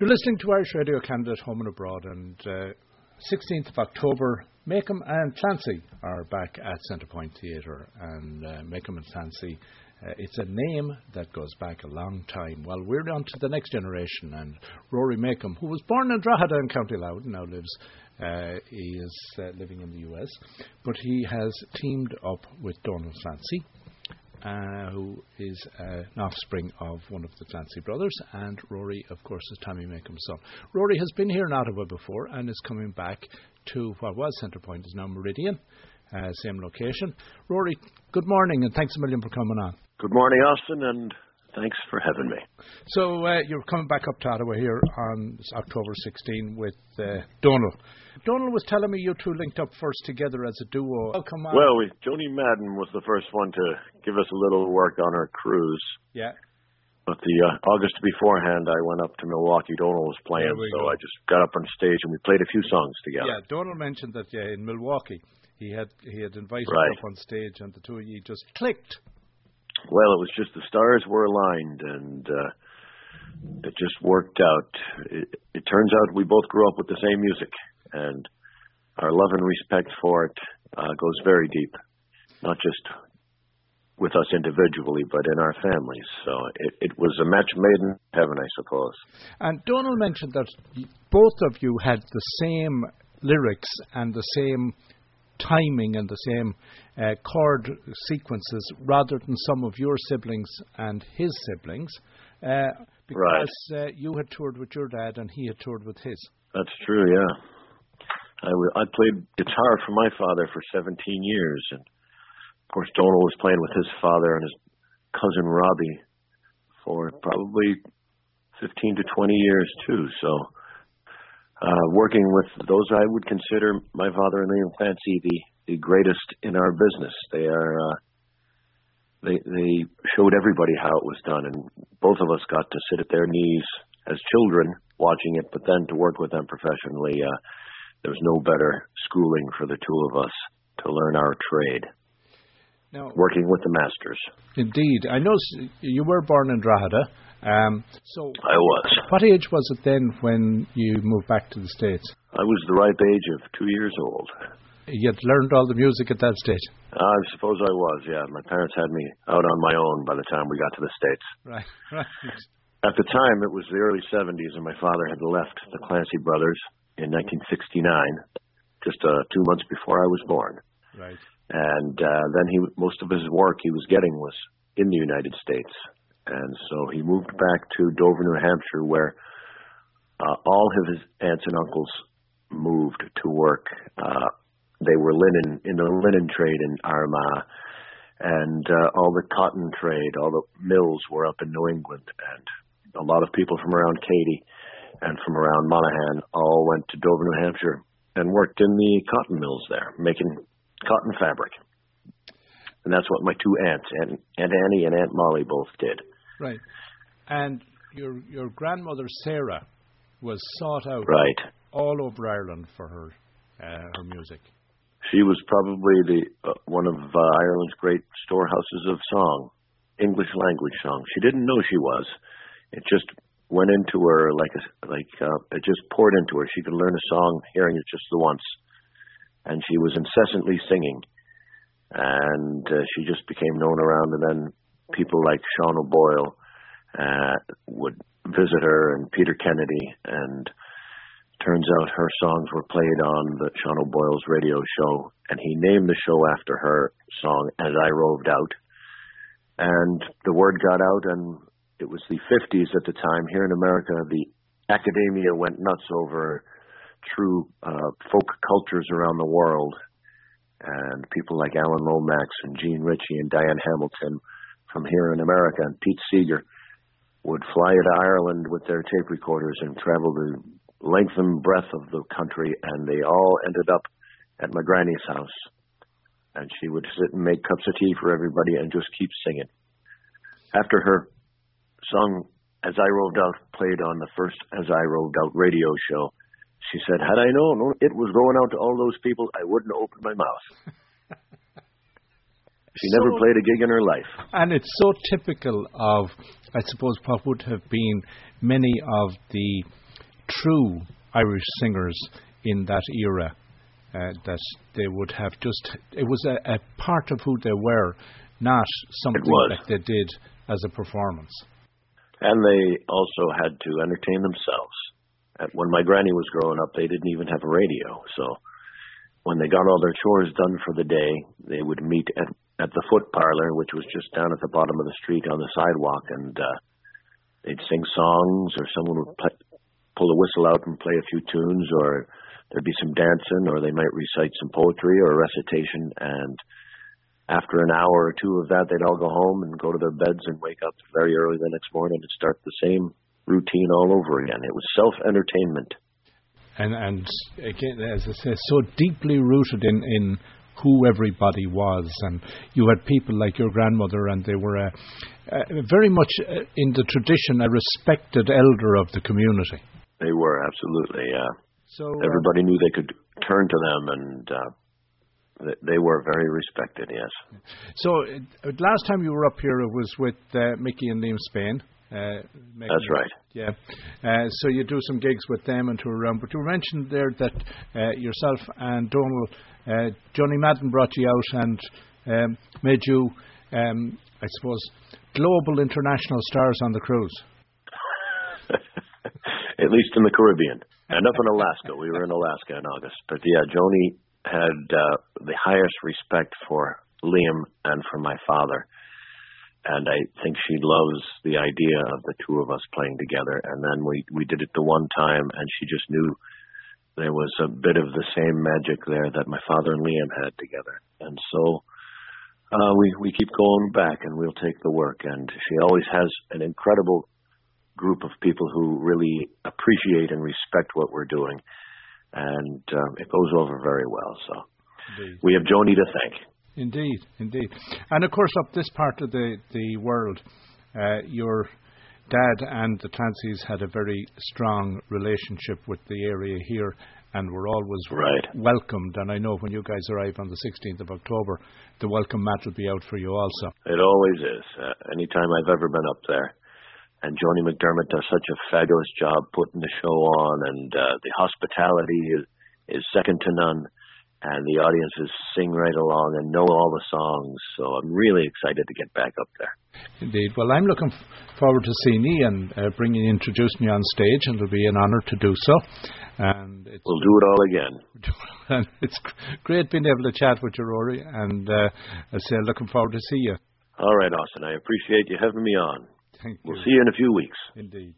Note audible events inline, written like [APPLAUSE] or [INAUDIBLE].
You're listening to Irish Radio Canada at Home and Abroad, and uh, 16th of October, Makem and Clancy are back at Centrepoint Theatre. And uh, Makem and Clancy, uh, it's a name that goes back a long time. Well, we're on to the next generation, and Rory Makem, who was born in Drogheda in County Louth, now lives. Uh, he is uh, living in the US, but he has teamed up with Donald Clancy, uh, who is uh, an offspring of one of the Clancy brothers, and Rory, of course, is Tommy Makem's son. Rory has been here in Ottawa before and is coming back to what was Centrepoint, is now Meridian, uh, same location. Rory, good morning, and thanks a million for coming on. Good morning, Austin, and thanks for having me. So uh, you're coming back up to Ottawa here on October 16 with uh, Donald. Donald was telling me you two linked up first together as a duo. Welcome on. Well, we, Joanie Madden was the first one to give us a little work on our cruise. Yeah. But the uh, August beforehand, I went up to Milwaukee. Donald was playing, so go. I just got up on stage and we played a few songs together. Yeah, Donald mentioned that yeah, in Milwaukee he had he had invited right. up on stage, and the two of you just clicked. Well, it was just the stars were aligned, and uh, it just worked out. It, it turns out we both grew up with the same music, and our love and respect for it uh, goes very deep, not just with us individually, but in our families. So it, it was a match made in heaven, I suppose. And Donald mentioned that both of you had the same lyrics and the same timing and the same uh, chord sequences rather than some of your siblings and his siblings. Uh, because right. uh, you had toured with your dad and he had toured with his. That's true, yeah. I, w- I played guitar for my father for 17 years, and of course Donald was playing with his father and his cousin Robbie for probably 15 to 20 years too. So uh, working with those I would consider my father and Liam Clancy the the greatest in our business. They are uh, they they showed everybody how it was done, and both of us got to sit at their knees as children watching it, but then to work with them professionally. Uh, there was no better schooling for the two of us to learn our trade. Now, working with the masters. Indeed, I know you were born in Drogheda. Um, so I was. What age was it then when you moved back to the States? I was the ripe age of two years old. You had learned all the music at that stage? I suppose I was, yeah. My parents had me out on my own by the time we got to the States. Right, [LAUGHS] right. At the time, it was the early 70s, and my father had left the Clancy brothers in 1969, just uh, two months before I was born. Right. And uh, then he, most of his work he was getting was in the United States and so he moved back to Dover, New Hampshire, where uh, all of his aunts and uncles moved to work. Uh, they were linen in the linen trade in Armagh, and uh, all the cotton trade, all the mills were up in New England, and a lot of people from around Keady and from around Monaghan all went to Dover, New Hampshire, and worked in the cotton mills there, making cotton fabric. And that's what my two aunts, Aunt, Aunt Annie and Aunt Molly, both did. Right. And your your grandmother Sarah was sought out right. all over Ireland for her uh, her music. She was probably the uh, one of uh, Ireland's great storehouses of song, English language song. She didn't know she was. It just went into her like a like uh, it just poured into her. She could learn a song hearing it just the once, and she was incessantly singing, and uh, she just became known around. And then people like Sean O'Boyle uh, would visit her and Peter Kennedy, and turns out her songs were played on the Sean O'Boyle's radio show, and he named the show after her song "As I Roved Out." And the word got out, and it was the 50s at the time here in America. The academia went nuts over true uh, folk cultures around the world, and people like Alan Lomax and Jean Ritchie and Diane Hamilton from here in America, and Pete Seeger would fly to Ireland with their tape recorders and travel the length and breadth of the country, and they all ended up at my granny's house. And she would sit and make cups of tea for everybody and just keep singing. After her song As I Roved Out played on the first As I Roved Out radio show, she said, Had I known it was going out to all those people, I wouldn't open my mouth. [LAUGHS] She so, never played a gig in her life. And it's so typical of, I suppose, what would have been many of the true Irish singers in that era. Uh, that they would have just, it was a, a, part of who they were, not something that they did as a performance. And they also had to entertain themselves. When my granny was growing up, they didn't even have a radio. So when they got all their chores done for the day, they would meet at, at the foot parlor, which was just down at the bottom of the street on the sidewalk, and uh, they'd sing songs, or someone would play, pull a whistle out and play a few tunes, or there'd be some dancing, or they might recite some poetry or recitation. And after an hour or two of that, they'd all go home and go to their beds and wake up very early the next morning and start the same routine all over again. It was self entertainment. And and again, as I say, so deeply rooted in in who everybody was, and you had people like your grandmother, and they were uh, uh, very much uh, in the tradition a respected elder of the community. They were absolutely, yeah. So everybody knew they could turn to them, and uh, they were very respected. Yes. So uh, last time you were up here, it was with uh, Mickey and Liam Spain. Uh, That's right. Yeah. Uh, so you do some gigs with them and tour around. But you mentioned there that uh, yourself and Donald, Joanie Madden brought you out and um, made you, um, I suppose, global international stars on the cruise. [LAUGHS] At least in the Caribbean. And up in Alaska. We were in Alaska in August. But yeah, Joanie had uh, the highest respect for Liam and for my father. And I think she loves the idea of the two of us playing together. And then we, we did it the one time, and she just knew there was a bit of the same magic there that my father and Liam had together. And so uh, we we keep going back, and we'll take the work. And she always has an incredible group of people who really appreciate and respect what we're doing, and uh, it goes over very well. So indeed. we have Joanie to thank. Indeed, indeed, and of course, up this part of the the world, uh, your dad and the Clancys had a very strong relationship with the area here and were always right. welcomed. And I know when you guys arrive on the 16th of October, the welcome mat will be out for you also. It always is. Uh, anytime I've ever been up there. And Joni McDermott does such a fabulous job putting the show on, and uh, the hospitality is, is second to none. And the audiences sing right along and know all the songs. So I'm really excited to get back up there. Indeed. Well, I'm looking f- forward to seeing you and uh, bringing you, on stage, and it'll be an honour to do so. And we'll do it all again. and [LAUGHS] it's great being able to chat with you, Rory. And uh, I say, looking forward to see you. All right, Austin. I appreciate you having me on. Thank you. we'll see you in a few weeks. Indeed.